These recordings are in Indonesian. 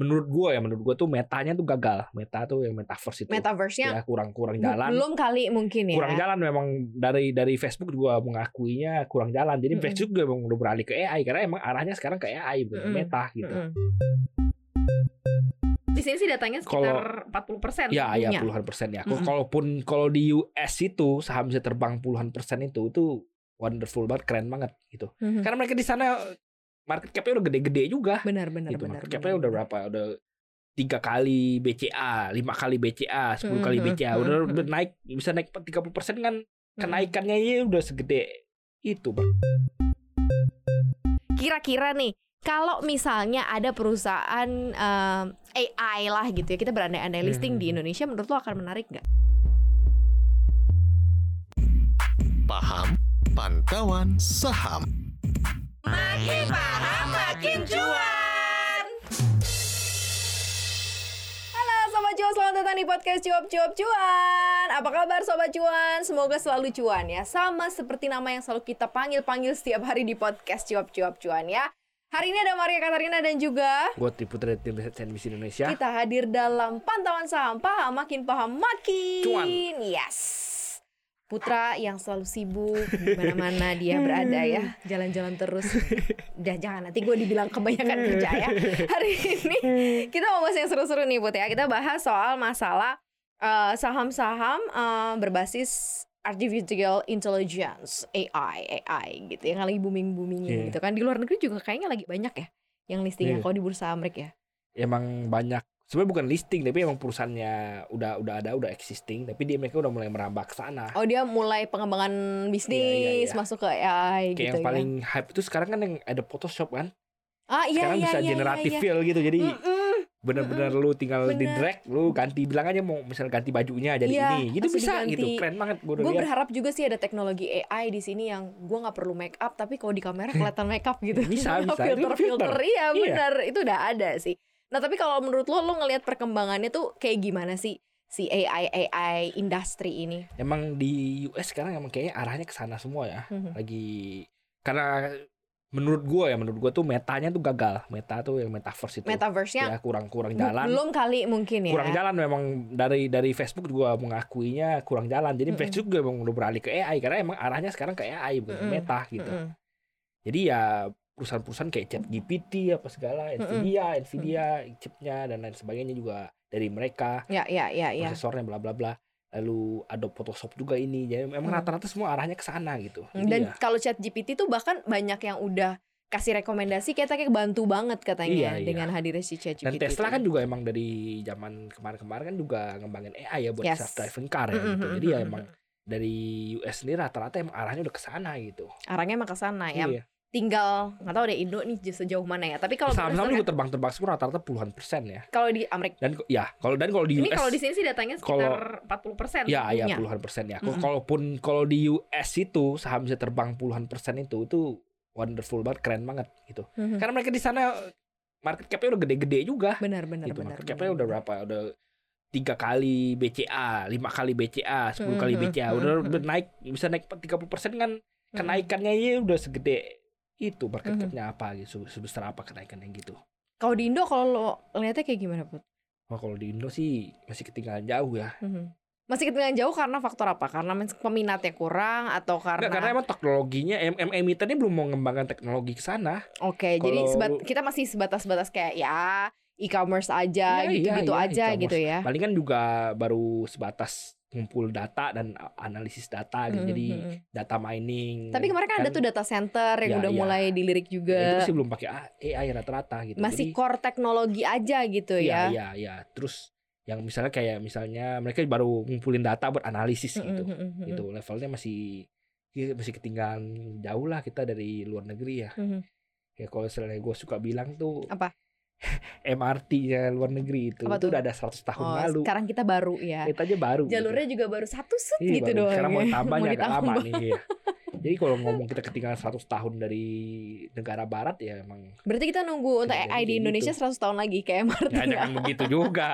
menurut gua ya menurut gua tuh metanya tuh gagal meta tuh yang metaverse itu Metaverse-nya ya kurang kurang jalan belum kali mungkin ya. kurang jalan memang dari dari Facebook juga mengakuinya kurang jalan jadi Mm-mm. Facebook juga emang udah beralih ke AI karena emang arahnya sekarang ke AI bukan Mm-mm. meta gitu Mm-mm. Di sini sih datanya sekitar 40% ya ya punya. puluhan persen ya Mm-mm. kalaupun kalau di US itu saham bisa terbang puluhan persen itu itu wonderful banget keren banget gitu Mhm. karena mereka di sana market cap-nya udah gede-gede juga Benar benar gitu benar. market cap-nya udah berapa udah tiga kali BCA lima kali BCA sepuluh kali BCA udah, udah naik bisa naik 30% persen kan kenaikannya ya udah segede itu Bang. Kira-kira nih kalau misalnya ada perusahaan em, AI lah gitu ya kita berandai-andai listing di Hmm. Indonesia menurut lo akan menarik nggak? Paham Pantauan Saham. Makin paham makin cuan. Halo Sobat Cuan, selamat datang di podcast Cuap Cuap Cuan Apa kabar Sobat Cuan? Semoga selalu cuan ya Sama seperti nama yang selalu kita panggil-panggil setiap hari di podcast Cuap Cuap Cuan ya Hari ini ada Maria Katarina dan juga Gue tipu riset CNBC Indonesia. kita hadir dalam pantauan saham Paham makin paham makin Cuan. Yes Putra yang selalu sibuk di mana-mana dia berada ya jalan-jalan terus. Udah jangan nanti gue dibilang kebanyakan kerja ya. Hari ini kita mau bahas yang seru-seru nih Put ya. Kita bahas soal masalah eh, saham-saham eh, berbasis artificial intelligence AI AI gitu yang lagi booming boomingnya Iya. gitu kan. Di luar negeri juga kayaknya lagi banyak ya yang listingnya Iya. kalau di bursa Amerika ya. Emang banyak sebenarnya bukan listing tapi emang perusahaannya udah udah ada udah existing tapi dia mereka udah mulai merambah ke sana. Oh dia mulai pengembangan bisnis Iya, iya, iya. masuk ke AI Kayak gitu yang ya. paling hype itu sekarang kan yang ada Photoshop kan. Ah iya sekarang iya bisa iya, generatif iya, iya. feel gitu. Jadi bener-bener lu tinggal di Bener. drag lu ganti bilang aja mau misal ganti bajunya jadi Iya, ini. Gitu bisa diganti. gitu. Keren banget gue Gue berharap juga sih ada teknologi AI di sini yang gue nggak perlu make up tapi kalau di kamera kelihatan make up gitu. Bisa, bisa. Filter filter filter. iya Iya. benar itu udah ada sih. Nah tapi kalau menurut lo lo ngelihat perkembangannya tuh kayak gimana sih si AI AI industri ini? Emang di US sekarang emang kayaknya arahnya ke sana semua ya. Mhm. Lagi karena menurut gue ya menurut gue tuh metanya tuh gagal. Meta tuh yang metaverse itu. Metaverse-nya ya kurang kurang jalan. belum kali mungkin ya. kurang jalan memang dari dari Facebook juga mengakuinya kurang jalan jadi Mm-mm. Facebook juga emang udah beralih ke AI karena emang arahnya sekarang ke AI bukan ke Mm-mm. Meta gitu Mm-mm. jadi ya perusahaan-perusahaan kayak ChatGPT apa segala Nvidia Nvidia chipnya dan lain sebagainya juga dari mereka Ya ya ya ya. prosesornya bla bla bla lalu Adobe Photoshop juga ini jadi memang Mm. rata-rata semua arahnya ke sana gitu Jadi Dan ya, kalau chat GPT tuh bahkan banyak yang udah kasih rekomendasi kayak bantu banget katanya Iya, iya. dengan hadirnya si chat dan GPT. Tesla itu. kan juga emang dari zaman kemarin-kemarin kan juga ngembangin AI ya buat Yes. self driving car ya Mm-mm, gitu jadi ya emang dari US sendiri rata-rata emang arahnya udah ke sana gitu arahnya emang ke sana ya. Iya. Tinggal nggak tahu deh Indo nih sejauh mana ya. Tapi kalau Saham-saham juga terbang-terbang semua rata-rata puluhan persen ya. kalau di Amerika Dan ya kalau dan kalau di ini US kalau di sini sih datanya sekitar 40% ya ya punya. puluhan persen ya. Mm-mm. Kalaupun kalau di US itu saham bisa terbang puluhan persen itu itu wonderful banget, keren banget gitu. Mhm. Karena mereka di sana market cap-nya udah gede-gede juga benar benar gitu. benar. market cap-nya udah berapa? Udah tiga kali BCA, lima kali BCA, sepuluh kali Mhm, BCA, udah, mhm. udah naik bisa naik 30 persen kan Mhm. kenaikannya ya udah segede itu market Mhm. cap-nya apa gitu, sebesar apa kenaikannya gitu. Kalau di Indo kalau lo ngeliatnya kayak gimana put? Wah kalau di Indo sih masih ketinggalan jauh ya. Mhm. Masih ketinggalan jauh karena faktor apa? Karena peminatnya kurang atau karena, Nggak, karena emang teknologinya em em emitennya belum mau mengembangkan teknologi ke sana. Oke, jadi Kalau sebat- lu- kita masih sebatas-batas kayak ya e-commerce aja Iya, gitu-gitu iya, iya, aja e-commerce. gitu ya. Paling kan juga baru sebatas ngumpul data dan analisis data gitu. Mhm, Jadi mhm. data mining. Tapi kemarin kan ada tuh data center yang Ya, udah iya. mulai dilirik Ya, itu juga. sih belum pakai AI rata-rata gitu. Masih Jadi, core teknologi aja gitu ya. iya, iya, iya. Terus yang misalnya kayak misalnya mereka baru ngumpulin data buat analisis Mhm, gitu. mhm, mhm. Gitu. Levelnya masih ya, masih ketinggalan jauh lah kita dari luar negeri ya. Mhm. Ya kalau misalnya gue suka bilang tuh Apa? MRT-nya luar negeri itu Apa itu tuh? udah ada 100 tahun Oh, lalu. sekarang kita baru ya. Kita aja baru. gitu. Jalurnya juga baru satu set Iya, gitu baru. doang. Sekarang mau ya. tambahnya agak lama nih. Iya. Jadi kalau ngomong kita ketinggalan 100 tahun dari negara barat ya emang Berarti kita nunggu untuk AI di kayak Indonesia gitu. 100 tahun lagi kayak MRT ya ya. jangan begitu juga.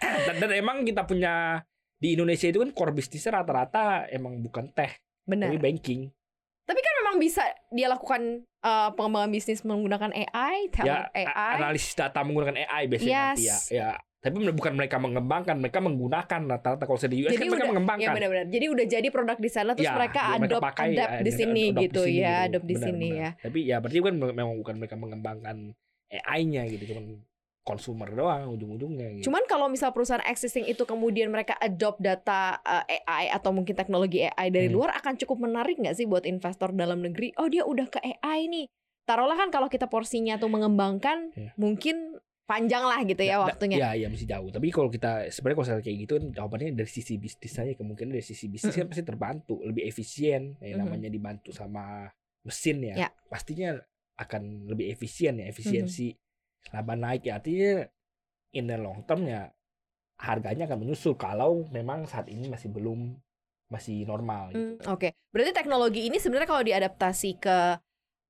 dan, dan emang kita punya di Indonesia itu kan core bisnisnya rata-rata emang bukan teh, Benar. tapi banking. Tapi kan memang bisa dia lakukan eh, pengembangan bisnis menggunakan AI, ya AI. analisis data menggunakan AI biasanya nanti ya Yes. ya tapi bukan mereka mengembangkan mereka menggunakan rata-rata kalau saya di US Jadi kan mereka udah- mengembangkan Ya benar-benar. Jadi udah jadi produk di sana terus Ya, mereka mereka adopt pakai, adapt ya, di mereka sini adopt di gitu sini ya, gitu. adopt di Benar, sini benar. ya. tapi ya berarti kan memang bukan mereka mengembangkan AI-nya gitu cuman konsumer doang ujung-ujungnya gitu. Cuman kalau misal perusahaan existing itu kemudian mereka adopt data uh, AI atau mungkin teknologi AI dari Hmm. luar akan cukup menarik nggak sih buat investor dalam negeri? Oh dia udah ke AI nih. Taruhlah kan kalau kita porsinya tuh mengembangkan Iya. mungkin panjang lah gitu ya Da- waktunya. Ya, ya masih jauh. Tapi kalau kita sebenarnya kalau saya kayak gitu kan jawabannya dari sisi bisnis aja kemungkinan dari sisi bisnis kan pasti terbantu, lebih efisien. Ya, namanya dibantu sama mesin ya, Ya. pastinya akan lebih efisien ya, efisiensi Mhm. Laba naik ya. Artinya in the long term ya harganya akan menyusul kalau memang saat ini masih belum masih normal gitu. Hmm, Oke, berarti teknologi ini sebenarnya kalau diadaptasi ke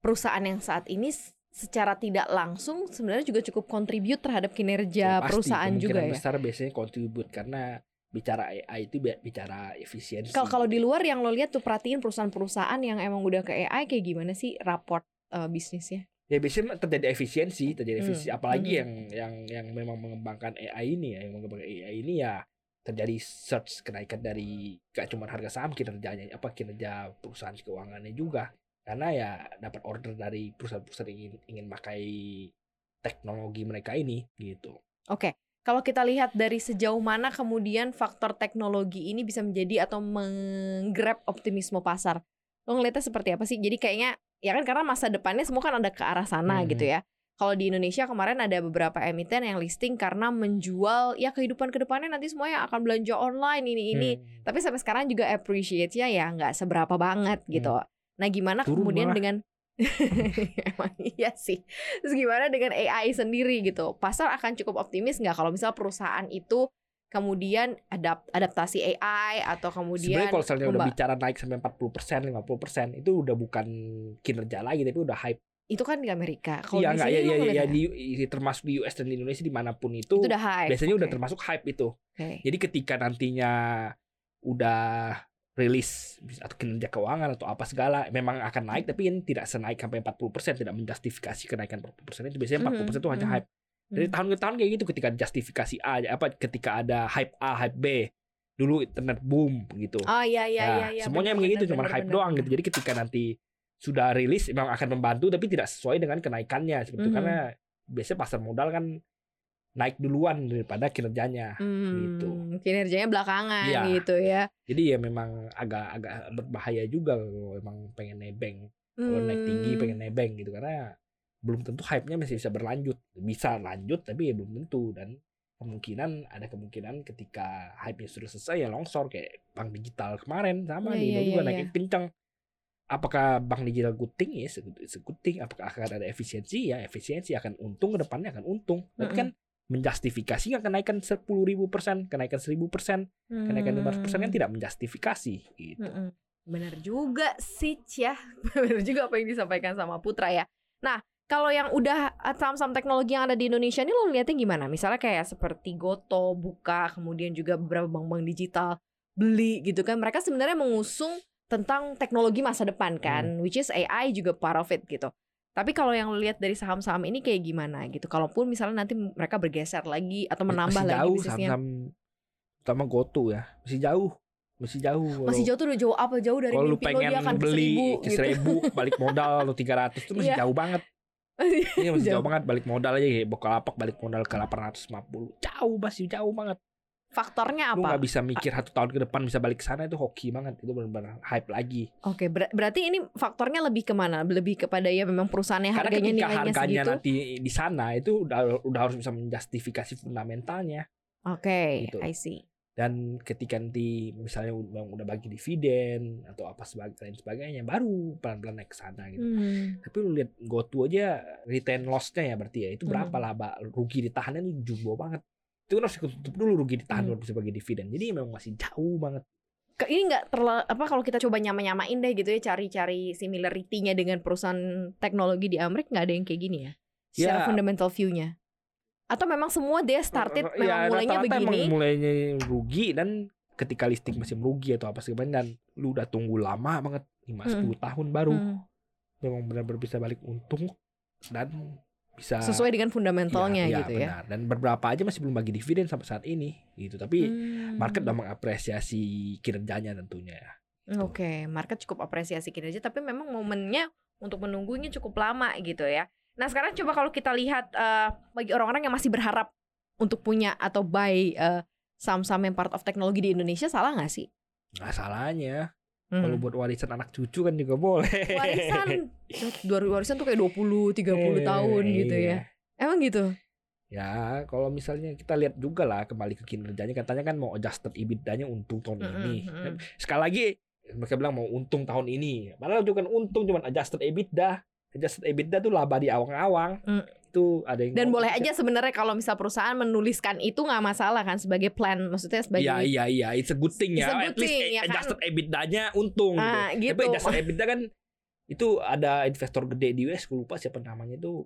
perusahaan yang saat ini secara tidak langsung sebenarnya juga cukup kontribut terhadap kinerja Ya, pasti, perusahaan juga kemungkinan ya. besar biasanya kontribut karena bicara AI itu bi- bicara efisiensi. Kalau kalau di luar yang lo lihat tuh perhatiin perusahaan-perusahaan yang emang udah ke AI kayak gimana sih raport eh, bisnisnya? Ya biasanya terjadi efisiensi terjadi Hmm, efisiensi apalagi hmm. yang yang yang memang mengembangkan AI ini ya yang mengembangkan AI ini ya terjadi search kenaikan dari gak cuma harga saham kinerjanya apa kinerja perusahaan keuangannya juga karena ya dapat order dari perusahaan-perusahaan yang ingin ingin pakai teknologi mereka ini gitu Oke, kalau kita lihat dari sejauh mana kemudian faktor teknologi ini bisa menjadi atau menggrab optimisme pasar. Lo ngeliatnya seperti apa sih? Jadi kayaknya ya kan karena masa depannya semua kan ada ke arah sana Hmm. gitu ya. Kalau di Indonesia kemarin ada beberapa emiten yang listing karena menjual ya kehidupan ke depannya nanti semuanya akan belanja online ini ini. Hmm. Tapi sampai sekarang juga appreciate-nya ya nggak seberapa banget gitu. Nah gimana Turun kemudian malah. dengan Emang iya sih. Terus gimana dengan AI sendiri gitu? Pasar akan cukup optimis nggak kalau misal perusahaan itu kemudian adap adaptasi AI atau kemudian Sebenarnya kalau misalnya udah bicara naik sampai 40%, 50% itu udah bukan kinerja lagi tapi udah hype. itu kan di Amerika. Kalau Iya di sini ya, lo ya, ya, ngeliatnya? di, termasuk di US dan di Indonesia di mana pun itu, itu udah hype. biasanya udah Oke, termasuk hype itu. oke. Jadi ketika nantinya udah rilis atau kinerja keuangan atau apa segala memang akan naik tapi ini tidak senaik sampai 40% tidak menjustifikasi kenaikan 40% itu biasanya 40% itu hanya Mhm, hype. Dari mhm. tahun ke tahun kayak gitu ketika justifikasi A apa ketika ada hype A, hype B. Dulu internet boom gitu. Oh iya iya Nah, iya iya. semuanya bener, emang kayak gitu cuma hype bener, doang gitu. Jadi ketika nanti sudah rilis memang akan membantu tapi tidak sesuai dengan kenaikannya seperti itu Mhm. karena biasanya pasar modal kan naik duluan daripada kinerjanya. gitu. Hmm, kinerjanya belakangan Iya. gitu ya. Jadi ya memang agak-agak berbahaya juga kalau emang pengen nebeng. Kalau naik tinggi Hmm. pengen nebeng gitu karena belum tentu hype-nya masih bisa berlanjut. Bisa lanjut tapi ya belum tentu dan kemungkinan ada kemungkinan ketika hype-nya sudah selesai ya longsor kayak bank digital kemarin sama di iya, Indo juga iya, naiknya kencang. Apakah bank digital guting ya seguting apakah akan ada efisiensi ya efisiensi akan untung ke depannya akan untung tapi Mm-mm. kan menjustifikasi nggak kenaikan 10.000 ribu persen kenaikan 1000 persen kenaikan 500 persen kan Hmm. tidak menjustifikasi gitu. Mm-mm. Benar juga sih ya. Benar juga apa yang disampaikan sama Putra ya. Nah, kalau yang udah uh, saham-saham teknologi yang ada di Indonesia ini lo lihatnya gimana? Misalnya kayak seperti Goto, Buka, kemudian juga beberapa bank-bank digital beli gitu kan. Mereka sebenarnya mengusung tentang teknologi masa depan kan, which is AI juga part of it gitu. Tapi kalau yang lo lihat dari saham-saham ini kayak gimana gitu? Kalaupun misalnya nanti mereka bergeser lagi atau menambah masih lagi jauh bisnisnya. saham-saham utama GoTo ya masih jauh masih jauh Masih jauh tuh udah jauh apa jauh dari kalau lu mimpi lo dia akan ke beli seribu ke gitu. seribu balik modal lu 300 itu masih Iya. jauh banget Iya masih Jauh. jauh banget balik modal aja kayak Bukalapak balik modal ke 850 jauh masih jauh banget Faktornya lu apa? nggak bisa mikir satu tahun ke depan bisa balik ke sana itu hoki banget itu benar-benar hype lagi Oke, ber- berarti ini faktornya lebih ke mana? Lebih kepada ya memang perusahaannya karena harganya ketika nilainya harganya segitu. nanti di sana itu udah udah harus bisa menjustifikasi fundamentalnya Oke, Gitu. I see. Dan ketika nanti misalnya udah, udah bagi dividen atau apa sebagai lain sebagainya baru pelan-pelan naik ke sana gitu. Hmm. Tapi lu lihat GoTo aja retain loss-nya ya berarti ya itu berapa Hmm. laba rugi ditahannya itu jumbo banget. Itu kan harus tutup dulu rugi ditahan Hmm. bagi dividen. Jadi memang masih jauh banget. Ini nggak terlalu apa kalau kita coba nyama-nyamain deh gitu ya cari-cari similarity-nya dengan perusahaan teknologi di Amerika nggak ada yang kayak gini ya? Secara Ya. fundamental view-nya. Atau memang semua dia started memang ya, mulainya begini? Emang mulainya rugi dan ketika listing masih merugi atau apa segala dan lu udah tunggu lama banget 5 Hmm. 10 tahun baru Hmm. memang benar-benar bisa balik untung dan bisa Sesuai dengan fundamentalnya Iya, iya, gitu ya. benar. Dan beberapa aja masih belum bagi dividen sampai saat ini gitu. Tapi Hmm. market udah mengapresiasi kinerjanya tentunya. Oke, market cukup apresiasi kinerja, tapi memang momennya untuk menunggunya cukup lama gitu ya. Nah sekarang coba kalau kita lihat eh, bagi orang-orang yang masih berharap untuk punya atau buy eh, saham-saham yang part of teknologi di Indonesia, salah nggak sih? Nggak salahnya. Hmm. Kalau buat warisan anak cucu kan juga boleh. Warisan, dua warisan tuh kayak 20, 30 tahun gitu ya. Iya. Emang gitu? Ya, kalau misalnya kita lihat juga lah kembali ke kinerjanya katanya kan mau adjusted EBITDA-nya untung tahun Mm-mm, ini. mm-mm. Sekali lagi mereka bilang mau untung tahun ini. Padahal juga kan untung cuman adjusted EBITDA. Adjusted EBITDA tuh laba di awang-awang. Mm. Itu ada yang Dan boleh aja sebenarnya kalau misal perusahaan menuliskan itu nggak masalah kan sebagai plan, maksudnya sebagai Iya iya iya, it's a good thing It's ya. a At good least thing, ya kan? adjusted EBITDA-nya untung Ah, gitu. gitu. Tapi adjusted EBITDA kan itu ada investor gede di US, gue lupa siapa namanya itu.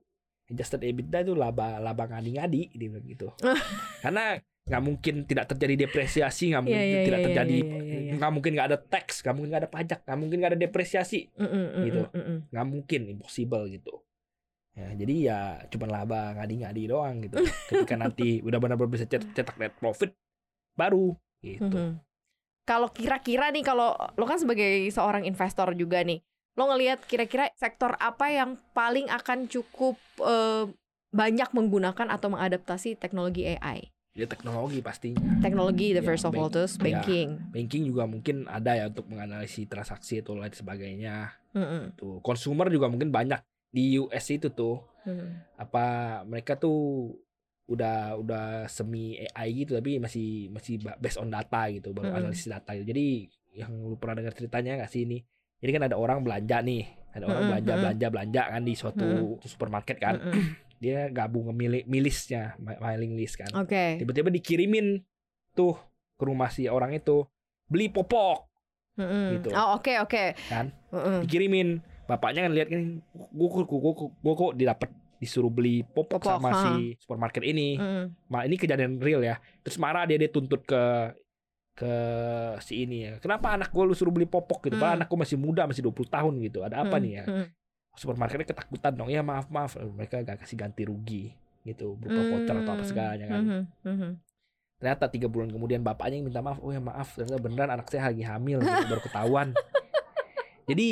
Adjusted EBITDA itu laba laba ngadi-ngadi dia bilang gitu. Karena nggak mungkin tidak terjadi depresiasi, nggak mungkin Iya, iya, tidak iya, terjadi, iya, iya, iya. nggak mungkin nggak ada tax, nggak mungkin nggak ada pajak, nggak mungkin nggak ada depresiasi, Mm, mm, mm, gitu. mm, mm. nggak mungkin, impossible gitu. Ya, jadi ya cuma laba ngadi-ngadi doang gitu. Ketika nanti udah benar-benar bisa cet- cetak net profit baru gitu. Mhm. Kalau kira-kira nih kalau lo kan sebagai seorang investor juga nih, lo ngelihat kira-kira sektor apa yang paling akan cukup eh, banyak menggunakan atau mengadaptasi teknologi AI? Ya teknologi pastinya. Teknologi the Ya, first of all terus ya. banking. Banking juga mungkin ada ya untuk menganalisis transaksi atau lain sebagainya. Mm-mm. Tuh, consumer juga mungkin banyak di US itu tuh. Mm. Apa mereka tuh udah udah semi AI gitu tapi masih masih ba- based on data gitu, baru Mm-mm. analisis data gitu. Jadi yang lu pernah dengar ceritanya nggak sih ini? Jadi kan ada orang belanja nih, ada orang Mm-mm, belanja mm-mm. belanja belanja kan di suatu supermarket kan. Mm-mm. Dia gabung ngemili milisnya, ma- mailing list kan. Oke. tiba-tiba dikirimin tuh ke rumah si orang itu beli popok Mm-mm. gitu. Oh oke oke. Kan? Mm-mm. dikirimin bapaknya kan lihat kan gua kok gua kok didapat disuruh beli popok, Popok, sama ha. si supermarket ini Mm-mm. Ma, ini kejadian real ya terus marah dia dia tuntut ke ke si ini ya kenapa anak gue lu suruh beli popok gitu padahal Hmm. anak gue masih muda masih 20 tahun gitu ada apa Mm, nih ya mm. Supermarketnya ketakutan dong ya maaf maaf mereka gak kasih ganti rugi gitu berupa voucher atau apa Mm. segalanya kan Mhm, mhm. ternyata tiga bulan kemudian bapaknya yang minta maaf oh ya maaf ternyata beneran anak saya lagi hamil gitu, baru ketahuan jadi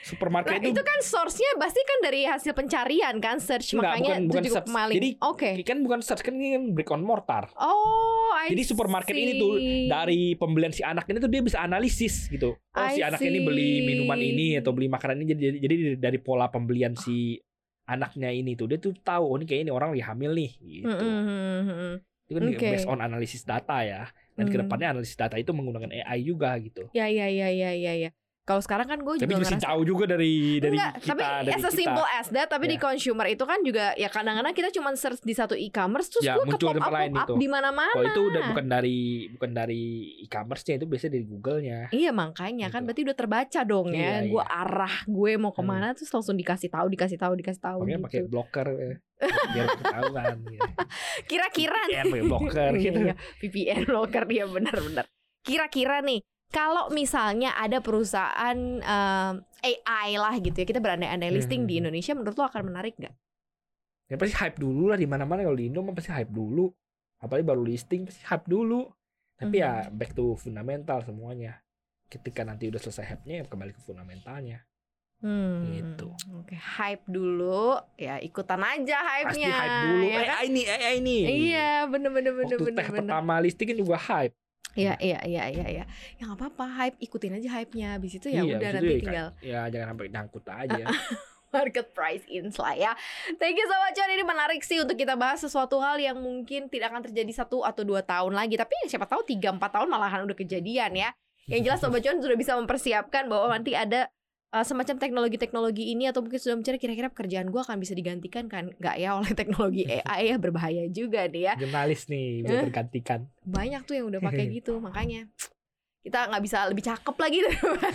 supermarket Nah, itu, itu kan source-nya pasti kan dari hasil pencarian kan search Enggak, makanya bukan- bukan search. maling. Jadi, Oke. kan bukan search kan ini kan brick on mortar Oh, I Jadi supermarket ini tuh see. dari pembelian si anak ini tuh dia bisa analisis gitu oh I si anak ini beli see. minuman ini atau beli makanan ini jadi jadi dari pola pembelian si anaknya ini tuh dia tuh tahu oh ini kayak ini orang lagi hamil nih gitu Mm, mm, mm, mm. itu kan Oke. based on analisis data ya dan Hmm. ke depannya analisis data itu menggunakan AI juga gitu Ya ya ya ya ya ya. Kalau sekarang kan gue tapi juga masih ngerasa jauh juga dari dari Enggak, kita tapi dari as a kita. simple as that tapi di Ya. consumer itu kan juga ya kadang-kadang kita cuma search di satu e-commerce terus Ya, gue ke muncul pop up, pop up itu. di mana-mana. Kalau itu udah bukan dari bukan dari e-commerce-nya itu biasanya dari Google-nya. Iya makanya kan Gitu. berarti udah terbaca dong ya. Iya, Gue iya. arah gue mau ke mana terus langsung dikasih tahu, dikasih tahu, dikasih tahu Makanya pakai gitu. blocker ya. biar ketahuan gitu. Kira-kira nih. VPN pakai blocker gitu. Iya, VPN locker dia benar-benar. Kira-kira nih kalau misalnya ada perusahaan em, AI lah gitu ya kita berandai-andai listing di Hmm. Indonesia menurut lo akan menarik nggak? Ya pasti hype dulu lah di mana-mana kalau di Indo mah pasti hype dulu. Apalagi baru listing pasti hype dulu. Tapi ya Hmm. back to fundamental semuanya. Ketika nanti udah selesai hype-nya ya kembali ke fundamentalnya. Hmm. Gitu. Oke, hype dulu, ya ikutan aja Pasti hype-nya. hype dulu. ya kan? AI nih, AI nih. Iya, bener bener bener Waktu bener teh bener. pertama listing kan juga hype. Iya iya iya iya iya. Ya nggak apa-apa, hype ikutin aja hype-nya. Habis itu ya Iya, udah nanti ya, tinggal Ya jangan sampai nyangkut aja. market price in lah ya. Thank you so much John. Ini menarik sih untuk kita bahas sesuatu hal yang mungkin tidak akan terjadi satu atau dua tahun lagi. Tapi ya siapa tahu tiga empat tahun malahan udah kejadian ya. Yang jelas Sobat John sudah bisa mempersiapkan bahwa nanti ada uh, semacam teknologi-teknologi ini atau mungkin sudah mencari kira-kira pekerjaan gue akan bisa digantikan kan nggak ya oleh teknologi AI ya berbahaya juga nih ya Jurnalis nih bisa Eh. tergantikan. banyak tuh yang udah pakai gitu makanya kita nggak bisa lebih cakep lagi daripada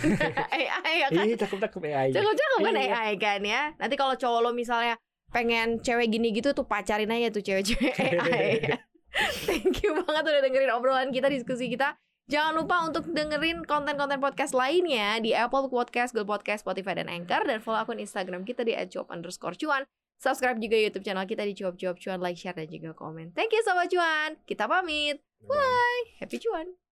AI ya kan Ih, cakep-cakep AI. Cakep-cakep kan Iya. AI kan ya. Nanti kalau cowok lo misalnya pengen cewek gini gitu tuh pacarin aja tuh cewek-cewek AI. Thank you banget udah dengerin obrolan kita, diskusi kita. Jangan lupa untuk dengerin konten-konten podcast lainnya di Apple Podcast, Google Podcast, Spotify, dan Anchor. Dan follow akun Instagram kita di @cuap underscore cuan. Subscribe juga YouTube channel kita di cuap cuap cuan, like, share, dan juga komen. Thank you Sobat Cuan. Kita pamit. Bye. Happy cuan.